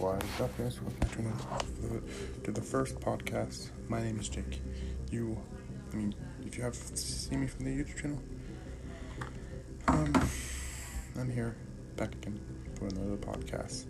Up. Welcome to the, to uh, the first podcast. My name is Jake. You, I mean, if you have seen me from the YouTube channel, um, I'm here back again for another podcast.